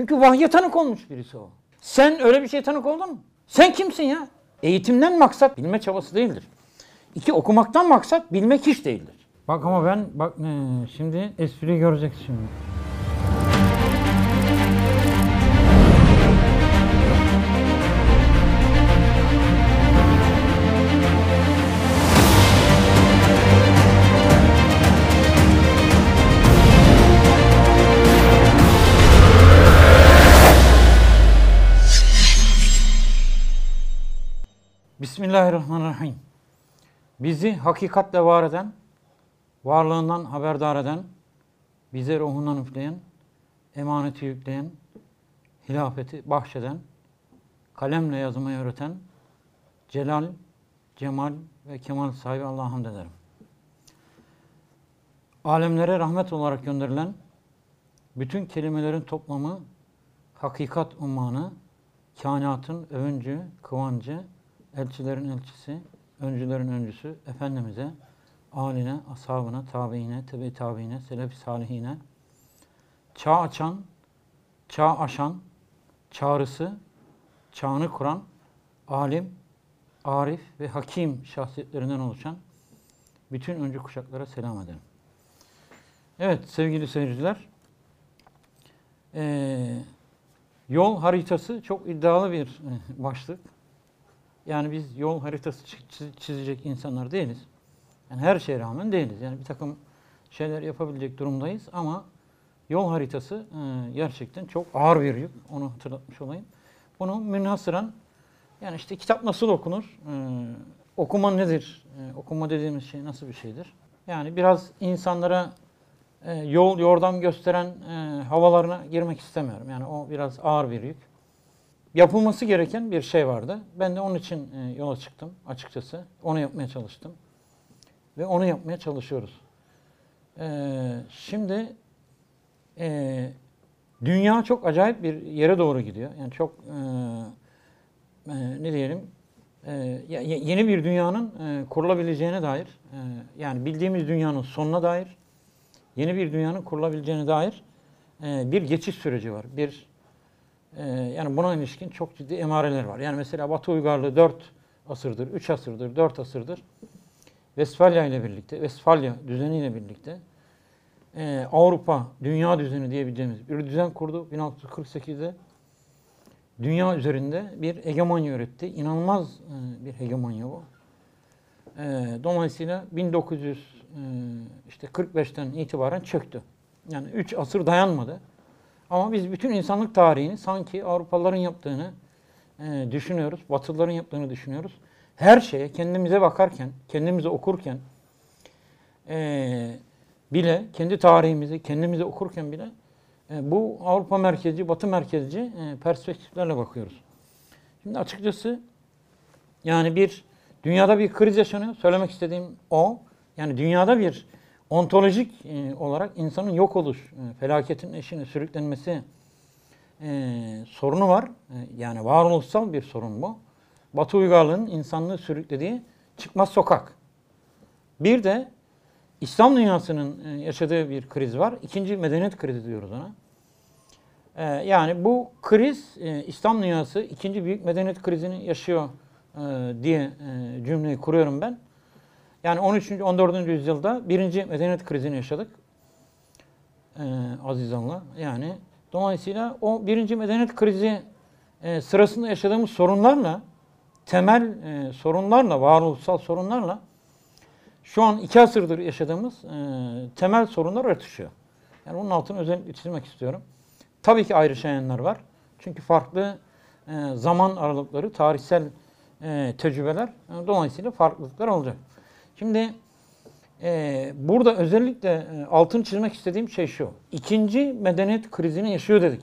Çünkü vahye tanık olmuş birisi o. Sen öyle bir şey tanık oldun mu? Sen kimsin ya? Eğitimden maksat bilme çabası değildir. İki okumaktan maksat bilmek hiç değildir. Bak ama ben bak ne, şimdi espriyi göreceksin şimdi. Bismillahirrahmanirrahim. Bizi hakikatle var eden, varlığından haberdar eden, bize ruhundan üfleyen, emaneti yükleyen, hilafeti bahşeden, kalemle yazmayı öğreten, celal, cemal ve kemal sahibi Allah'a hamd ederim. Alemlere rahmet olarak gönderilen, bütün kelimelerin toplamı, hakikat ummanı, kainatın övüncü, kıvancı, elçilerin elçisi, öncülerin öncüsü Efendimiz'e, aline, ashabına, tabiine, tebe tabiine, selef salihine, çağ açan, çağ aşan, çağrısı, çağını kuran, alim, arif ve hakim şahsiyetlerinden oluşan bütün öncü kuşaklara selam ederim. Evet sevgili seyirciler, ee, yol haritası çok iddialı bir başlık. Yani biz yol haritası çizecek insanlar değiliz. Yani her şeye rağmen değiliz. Yani bir takım şeyler yapabilecek durumdayız ama yol haritası e, gerçekten çok ağır bir yük. Onu hatırlatmış olayım. Bunu münhasıran yani işte kitap nasıl okunur? E, okuma nedir? E, okuma dediğimiz şey nasıl bir şeydir? Yani biraz insanlara yol, yordam gösteren havalarına girmek istemiyorum. Yani o biraz ağır bir yük yapılması gereken bir şey vardı. Ben de onun için e, yola çıktım açıkçası. Onu yapmaya çalıştım. Ve onu yapmaya çalışıyoruz. E, şimdi e, dünya çok acayip bir yere doğru gidiyor. Yani çok e, e, ne diyelim e, yeni bir dünyanın e, kurulabileceğine dair e, yani bildiğimiz dünyanın sonuna dair yeni bir dünyanın kurulabileceğine dair e, bir geçiş süreci var. Bir ee, yani buna ilişkin çok ciddi emareler var. Yani mesela Batı uygarlığı 4 asırdır, 3 asırdır, 4 asırdır Vesfalya ile birlikte, Westfalia düzeniyle birlikte e, Avrupa dünya düzeni diyebileceğimiz bir düzen kurdu 1648'de. Dünya üzerinde bir hegemonya üretti. İnanılmaz e, bir hegemonya bu. E, dolayısıyla 1945'ten e, itibaren çöktü. Yani 3 asır dayanmadı. Ama biz bütün insanlık tarihini sanki Avrupalıların yaptığını e, düşünüyoruz, Batılıların yaptığını düşünüyoruz. Her şeye kendimize bakarken, kendimize okurken e, bile, kendi tarihimizi kendimize okurken bile e, bu Avrupa merkezci, Batı merkezci e, perspektiflerle bakıyoruz. Şimdi açıkçası yani bir dünyada bir kriz yaşanıyor. Söylemek istediğim o. Yani dünyada bir ontolojik e, olarak insanın yok oluş, e, felaketin eşine sürüklenmesi e, sorunu var. Yani varoluşsal bir sorun bu. Batı uygarlığının insanlığı sürüklediği çıkmaz sokak. Bir de İslam dünyasının yaşadığı bir kriz var. İkinci medeniyet krizi diyoruz ona. Yani bu kriz İslam dünyası ikinci büyük medeniyet krizini yaşıyor diye cümleyi kuruyorum ben. Yani 13. 14. yüzyılda birinci medeniyet krizini yaşadık. Ee, Azizan'la. Yani dolayısıyla o birinci medeniyet krizi e, sırasında yaşadığımız sorunlarla, temel e, sorunlarla, varoluşsal sorunlarla şu an iki asırdır yaşadığımız e, temel sorunlar örtüşüyor. Yani onun altını özellikle çizmek istiyorum. Tabii ki ayrışayanlar var. Çünkü farklı e, zaman aralıkları, tarihsel e, tecrübeler e, dolayısıyla farklılıklar olacak. Şimdi e, burada özellikle e, altını çizmek istediğim şey şu. İkinci medeniyet krizini yaşıyor dedik.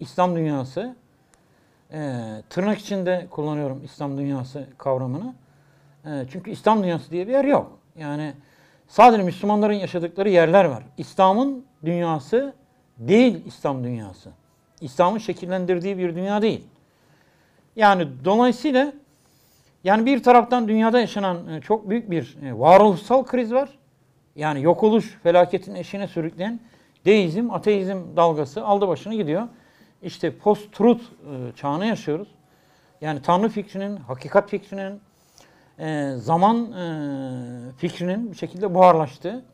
İslam dünyası. E, tırnak içinde kullanıyorum İslam dünyası kavramını. E, çünkü İslam dünyası diye bir yer yok. Yani sadece Müslümanların yaşadıkları yerler var. İslam'ın dünyası değil İslam dünyası. İslam'ın şekillendirdiği bir dünya değil. Yani dolayısıyla yani bir taraftan dünyada yaşanan e, çok büyük bir e, varoluşsal kriz var. Yani yok oluş felaketin eşine sürükleyen deizm, ateizm dalgası aldı başını gidiyor. işte post-truth e, çağını yaşıyoruz. Yani Tanrı fikrinin, hakikat fikrinin, zaman fikrinin bir şekilde buharlaştığı.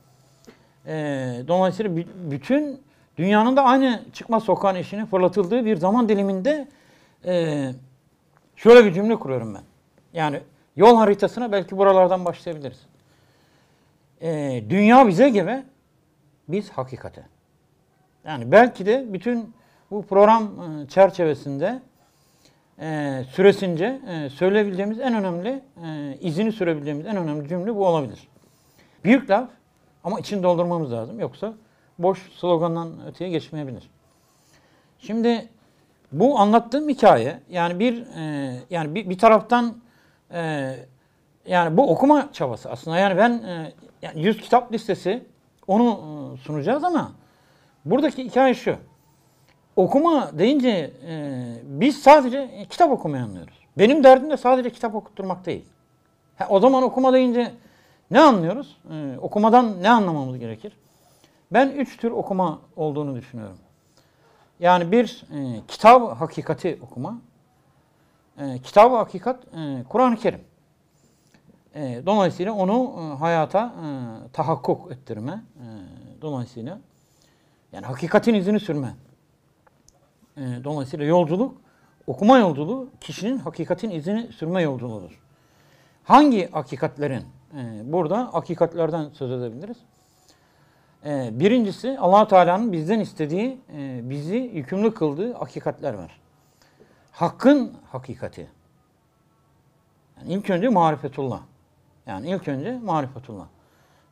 Dolayısıyla bü- bütün dünyanın da aynı çıkma sokağın eşine fırlatıldığı bir zaman diliminde şöyle bir cümle kuruyorum ben. Yani yol haritasına belki buralardan başlayabiliriz. E, dünya bize gebe, biz hakikate. Yani belki de bütün bu program e, çerçevesinde e, süresince e, söyleyebileceğimiz en önemli, e, izini sürebileceğimiz en önemli cümle bu olabilir. Büyük laf ama içini doldurmamız lazım. Yoksa boş slogandan öteye geçmeyebilir. Şimdi bu anlattığım hikaye yani bir e, yani bir, bir taraftan e, yani bu okuma çabası aslında yani ben e, yani 100 kitap listesi onu e, sunacağız ama buradaki hikaye şu. Okuma deyince e, biz sadece kitap okumayı anlıyoruz. Benim derdim de sadece kitap okutturmak değil. Ha, o zaman okuma deyince ne anlıyoruz? E, okumadan ne anlamamız gerekir? Ben üç tür okuma olduğunu düşünüyorum. Yani bir e, kitap hakikati okuma. E, kitab hakikat e, Kur'an-ı Kerim. E, dolayısıyla onu e, hayata e, tahakkuk ettirme. E, dolayısıyla yani hakikatin izini sürme. E, dolayısıyla yolculuk, okuma yolculuğu kişinin hakikatin izini sürme yolculuğudur. Hangi hakikatlerin? E, burada hakikatlerden söz edebiliriz. E, birincisi allah Teala'nın bizden istediği, e, bizi yükümlü kıldığı hakikatler var. Hakkın hakikati. Yani ilk önce marifetullah. Yani ilk önce marifetullah.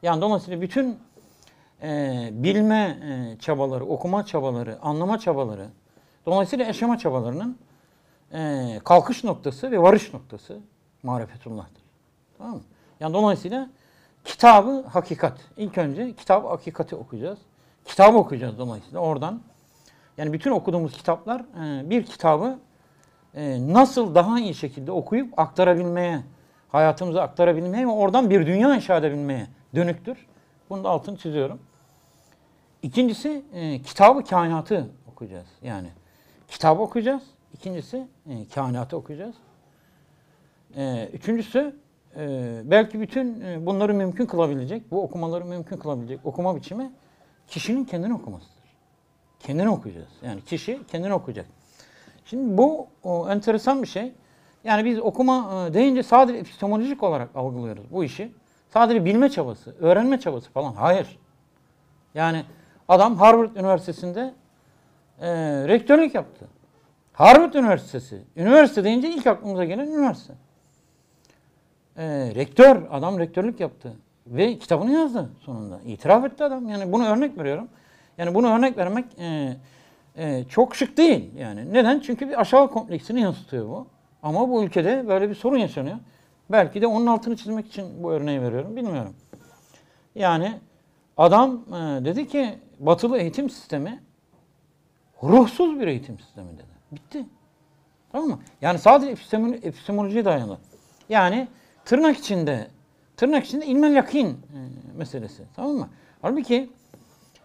Yani dolayısıyla bütün e, bilme e, çabaları, okuma çabaları, anlama çabaları, dolayısıyla yaşama çabalarının e, kalkış noktası ve varış noktası marifetullah'tır. Tamam mı? Yani dolayısıyla kitabı hakikat. İlk önce kitap hakikati okuyacağız. Kitabı okuyacağız dolayısıyla oradan. Yani bütün okuduğumuz kitaplar e, bir kitabı nasıl daha iyi şekilde okuyup aktarabilmeye, hayatımıza aktarabilmeye ve oradan bir dünya inşa edebilmeye dönüktür. Bunu da altını çiziyorum. İkincisi e, kitabı kainatı okuyacağız. Yani kitabı okuyacağız. İkincisi e, kainatı okuyacağız. E, üçüncüsü e, belki bütün e, bunları mümkün kılabilecek, bu okumaları mümkün kılabilecek okuma biçimi kişinin kendini okumasıdır. Kendini okuyacağız. Yani kişi kendini okuyacak. Şimdi bu o, enteresan bir şey. Yani biz okuma e, deyince sadece epistemolojik olarak algılıyoruz bu işi. Sadece bilme çabası, öğrenme çabası falan. Hayır. Yani adam Harvard Üniversitesi'nde e, rektörlük yaptı. Harvard Üniversitesi. Üniversite deyince ilk aklımıza gelen üniversite. E, rektör, adam rektörlük yaptı. Ve kitabını yazdı sonunda. İtiraf etti adam. Yani bunu örnek veriyorum. Yani bunu örnek vermek e, e, çok şık değil. Yani neden? Çünkü bir aşağı kompleksini yansıtıyor bu. Ama bu ülkede böyle bir sorun yaşanıyor. Belki de onun altını çizmek için bu örneği veriyorum. Bilmiyorum. Yani adam e, dedi ki batılı eğitim sistemi ruhsuz bir eğitim sistemi dedi. Bitti. Tamam mı? Yani sadece epistemolo epistemolojiye dayalı. Yani tırnak içinde tırnak içinde ilmel yakin e, meselesi. Tamam mı? Halbuki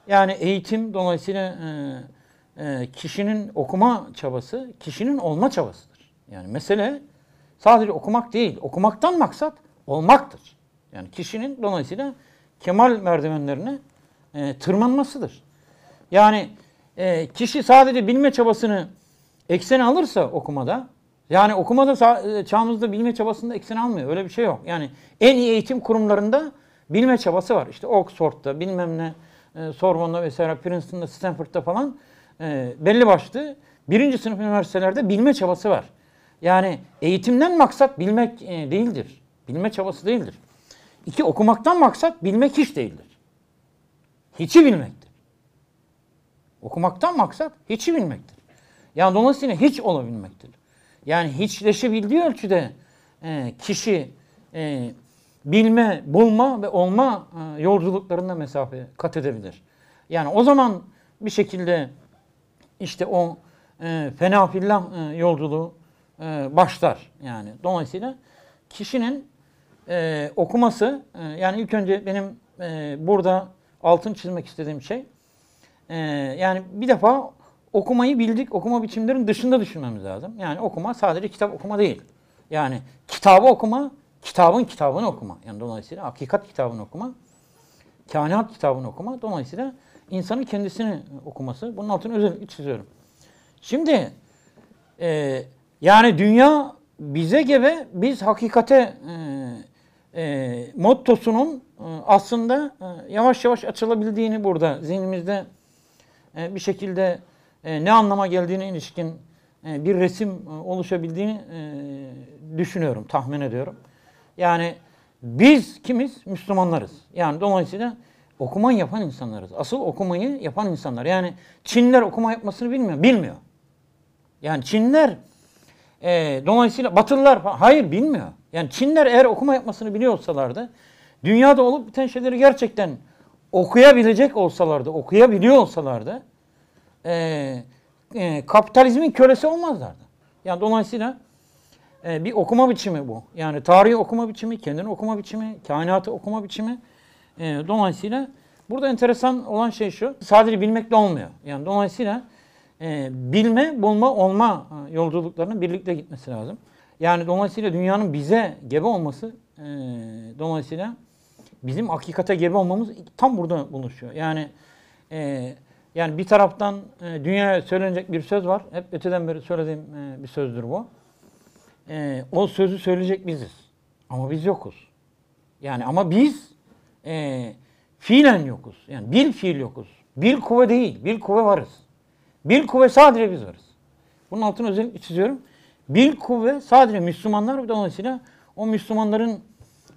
yani eğitim dolayısıyla e, e, kişinin okuma çabası, kişinin olma çabasıdır. Yani mesele sadece okumak değil, okumaktan maksat olmaktır. Yani kişinin dolayısıyla kemal merdivenlerine e, tırmanmasıdır. Yani e, kişi sadece bilme çabasını ekseni alırsa okumada, yani okumada e, çağımızda bilme çabasında eksen almıyor. Öyle bir şey yok. Yani en iyi eğitim kurumlarında bilme çabası var. İşte Oxford'da, bilmem ne, e, Sorbonne'da vesaire, Princeton'da, Stanford'da falan e, belli başlı birinci sınıf üniversitelerde bilme çabası var. Yani eğitimden maksat bilmek e, değildir. Bilme çabası değildir. İki, okumaktan maksat bilmek hiç değildir. Hiçi bilmektir. Okumaktan maksat hiçi bilmektir. Yani dolayısıyla hiç olabilmektir. Yani hiçleşebildiği ölçüde e, kişi e, bilme, bulma ve olma e, yolculuklarında mesafe kat edebilir. Yani o zaman bir şekilde işte o e, fena fillah e, yolculuğu e, başlar. Yani dolayısıyla kişinin e, okuması e, yani ilk önce benim e, burada altın çizmek istediğim şey e, yani bir defa okumayı bildik okuma biçimlerin dışında düşünmemiz lazım. Yani okuma sadece kitap okuma değil. Yani kitabı okuma, kitabın kitabını okuma. Yani dolayısıyla hakikat kitabını okuma, kainat kitabını okuma. Dolayısıyla insanın kendisini okuması. Bunun altını özellikle çiziyorum. Şimdi e, yani dünya bize gebe biz hakikate e, e, mottosunun e, aslında e, yavaş yavaş açılabildiğini burada zihnimizde e, bir şekilde e, ne anlama geldiğine ilişkin e, bir resim e, oluşabildiğini e, düşünüyorum, tahmin ediyorum. Yani biz kimiz? Müslümanlarız. Yani dolayısıyla okuma yapan insanlarız. Asıl okumayı yapan insanlar. Yani Çinliler okuma yapmasını bilmiyor. Bilmiyor. Yani Çinliler e, dolayısıyla Batılılar falan, hayır bilmiyor. Yani Çinliler eğer okuma yapmasını biliyor olsalardı dünyada olup biten şeyleri gerçekten okuyabilecek olsalardı, okuyabiliyor olsalardı e, e, kapitalizmin kölesi olmazlardı. Yani dolayısıyla e, bir okuma biçimi bu. Yani tarihi okuma biçimi, kendini okuma biçimi, kainatı okuma biçimi. E, dolayısıyla burada enteresan olan şey şu, sadece bilmekle olmuyor. Yani dolayısıyla e, bilme, bulma, olma e, yolculuklarının birlikte gitmesi lazım. Yani dolayısıyla dünyanın bize gebe olması, e, dolayısıyla bizim hakikate gebe olmamız tam burada buluşuyor. Yani e, yani bir taraftan e, dünyaya söylenecek bir söz var. Hep öteden beri söylediğim e, bir sözdür bu. E, o sözü söyleyecek biziz. Ama biz yokuz. Yani ama biz e, fiilen yokuz. Yani bil fiil yokuz. Bil kuvve değil. Bil kuvve varız. Bil kuvve sadece biz varız. Bunun altını özellikle çiziyorum. Bil kuvve sadece Müslümanlar dolayısıyla o Müslümanların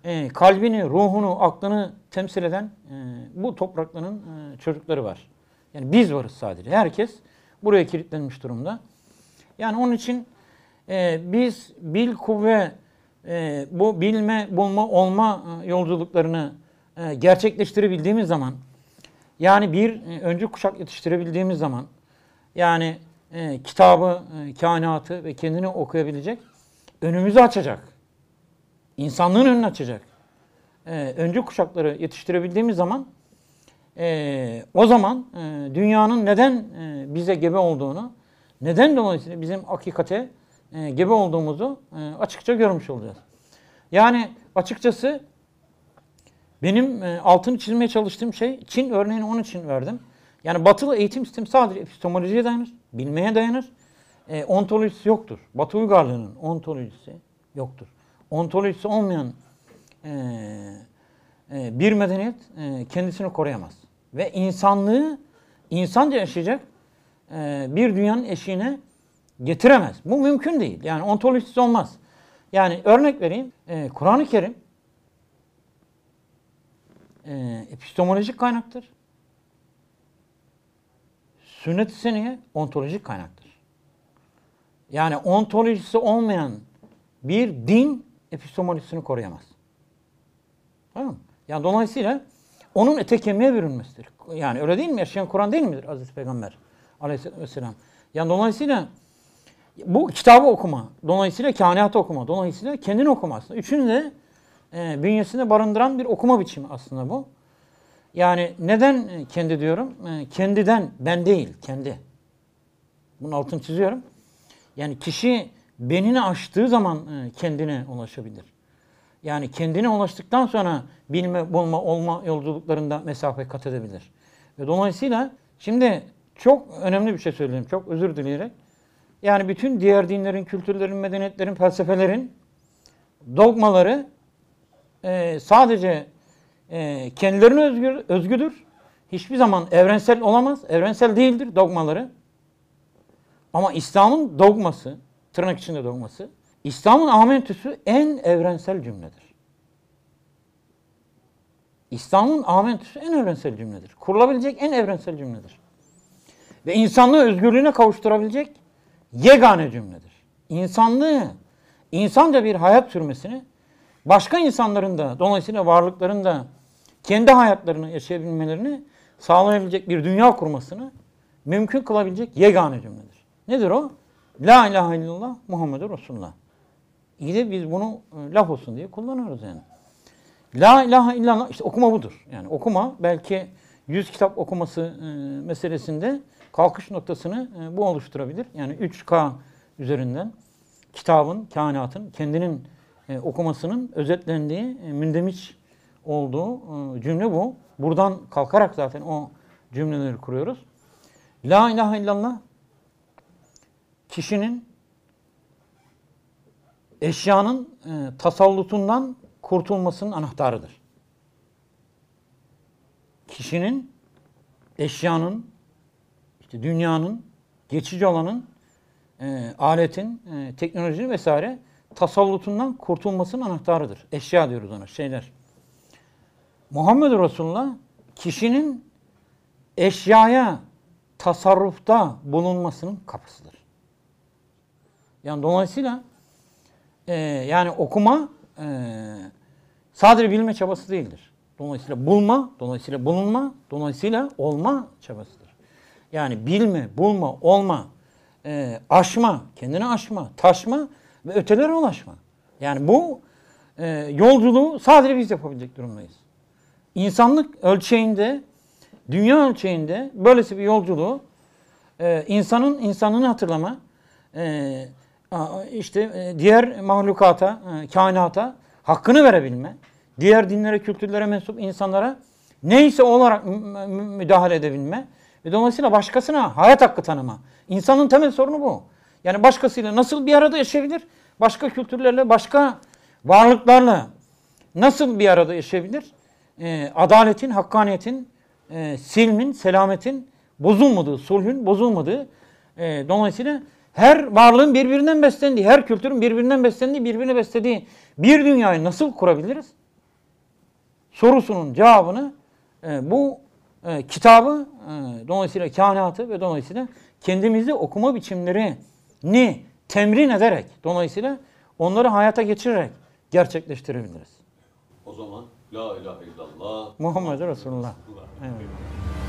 e, kalbini, ruhunu, aklını temsil eden e, bu toprakların e, çocukları var. Yani biz varız sadece. Herkes buraya kilitlenmiş durumda. Yani onun için e, biz bil kuvve e, bu bilme, bulma, olma e, yolculuklarını e, gerçekleştirebildiğimiz zaman yani bir e, öncü kuşak yetiştirebildiğimiz zaman yani e, kitabı, e, kainatı ve kendini okuyabilecek önümüzü açacak. İnsanlığın önünü açacak. E, öncü kuşakları yetiştirebildiğimiz zaman e, o zaman e, dünyanın neden e, bize gebe olduğunu, neden dolayısıyla bizim hakikate e, gebe olduğumuzu e, açıkça görmüş olacağız. Yani açıkçası benim e, altını çizmeye çalıştığım şey Çin örneğini onun için verdim. Yani batılı eğitim sistemi sadece epistemolojiye dayanır, bilmeye dayanır. E, ontolojisi yoktur. Batı uygarlığının ontolojisi yoktur. Ontolojisi olmayan e, e, bir medeniyet e, kendisini koruyamaz. Ve insanlığı insanca yaşayacak e, bir dünyanın eşiğine getiremez. Bu mümkün değil. Yani ontolojisi olmaz. Yani örnek vereyim. E, Kur'an-ı Kerim e, epistemolojik kaynaktır. Sünnet-i seniye ontolojik kaynaktır. Yani ontolojisi olmayan bir din epistemolojisini koruyamaz. Tamam mı? Yani dolayısıyla onun ete kemiğe bürünmesidir. Yani öyle değil mi? Yaşayan Kur'an değil midir Hazreti Peygamber aleyhisselam? Yani dolayısıyla bu kitabı okuma, dolayısıyla kainatı okuma, dolayısıyla kendini okuma aslında. Üçünü de e, bünyesinde barındıran bir okuma biçimi aslında bu. Yani neden kendi diyorum? E, kendiden, ben değil, kendi. Bunun altını çiziyorum. Yani kişi benini aştığı zaman e, kendine ulaşabilir. Yani kendine ulaştıktan sonra bilme, bulma, olma yolculuklarında mesafe kat edebilir. Ve dolayısıyla şimdi çok önemli bir şey söyleyeyim, çok özür dileyerek. Yani bütün diğer dinlerin, kültürlerin, medeniyetlerin, felsefelerin dogmaları e, sadece e, kendilerine özgür, özgüdür. Hiçbir zaman evrensel olamaz, evrensel değildir dogmaları. Ama İslam'ın dogması, tırnak içinde dogması, İslam'ın amentüsü en evrensel cümledir. İslam'ın amentüsü en evrensel cümledir. Kurulabilecek en evrensel cümledir. Ve insanlığı özgürlüğüne kavuşturabilecek yegane cümledir. İnsanlığı, insanca bir hayat sürmesini, başka insanların da, dolayısıyla varlıkların da kendi hayatlarını yaşayabilmelerini sağlayabilecek bir dünya kurmasını mümkün kılabilecek yegane cümledir. Nedir o? La ilahe illallah Muhammedur Resulullah. İyi de biz bunu e, laf olsun diye kullanıyoruz yani. La ilahe illallah işte okuma budur. Yani okuma belki yüz kitap okuması e, meselesinde kalkış noktasını e, bu oluşturabilir. Yani 3K üzerinden kitabın, kainatın kendinin e, okumasının özetlendiği, e, mündemiş olduğu e, cümle bu. Buradan kalkarak zaten o cümleleri kuruyoruz. La ilahe illallah kişinin eşyanın tasallutundan kurtulmasının anahtarıdır. Kişinin eşyanın, işte dünyanın, geçici olanın, e, aletin, e, teknolojinin vesaire tasallutundan kurtulmasının anahtarıdır. Eşya diyoruz ona, şeyler. Muhammed Resulullah kişinin eşyaya tasarrufta bulunmasının kapısıdır. Yani dolayısıyla e, yani okuma e, sadece bilme çabası değildir. Dolayısıyla bulma, dolayısıyla bulunma, dolayısıyla olma çabasıdır. Yani bilme, bulma, olma, e, aşma, kendini aşma, taşma ve ötelere ulaşma. Yani bu e, yolculuğu sadece biz yapabilecek durumdayız. İnsanlık ölçeğinde, dünya ölçeğinde böylesi bir yolculuğu e, insanın insanlığını hatırlama, e, işte e, diğer mahlukata, e, kainata hakkını verebilme, diğer dinlere, kültürlere mensup insanlara neyse olarak mü- mü- müdahale edebilme ve dolayısıyla başkasına hayat hakkı tanıma. İnsanın temel sorunu bu. Yani başkasıyla nasıl bir arada yaşayabilir? Başka kültürlerle, başka varlıklarla nasıl bir arada yaşayabilir? Ee, adaletin, hakkaniyetin, e, silmin, selametin bozulmadığı, sulhün bozulmadığı, e, dolayısıyla her varlığın birbirinden beslendiği, her kültürün birbirinden beslendiği, birbirini beslediği bir dünyayı nasıl kurabiliriz? Sorusunun cevabını e, bu e, kitabı, e, dolayısıyla kainatı ve dolayısıyla kendimizi okuma biçimlerini temrin ederek, dolayısıyla onları hayata geçirerek gerçekleştirebiliriz. O zaman La ilahe illallah Muhammed Resulullah. Resulullah. Evet.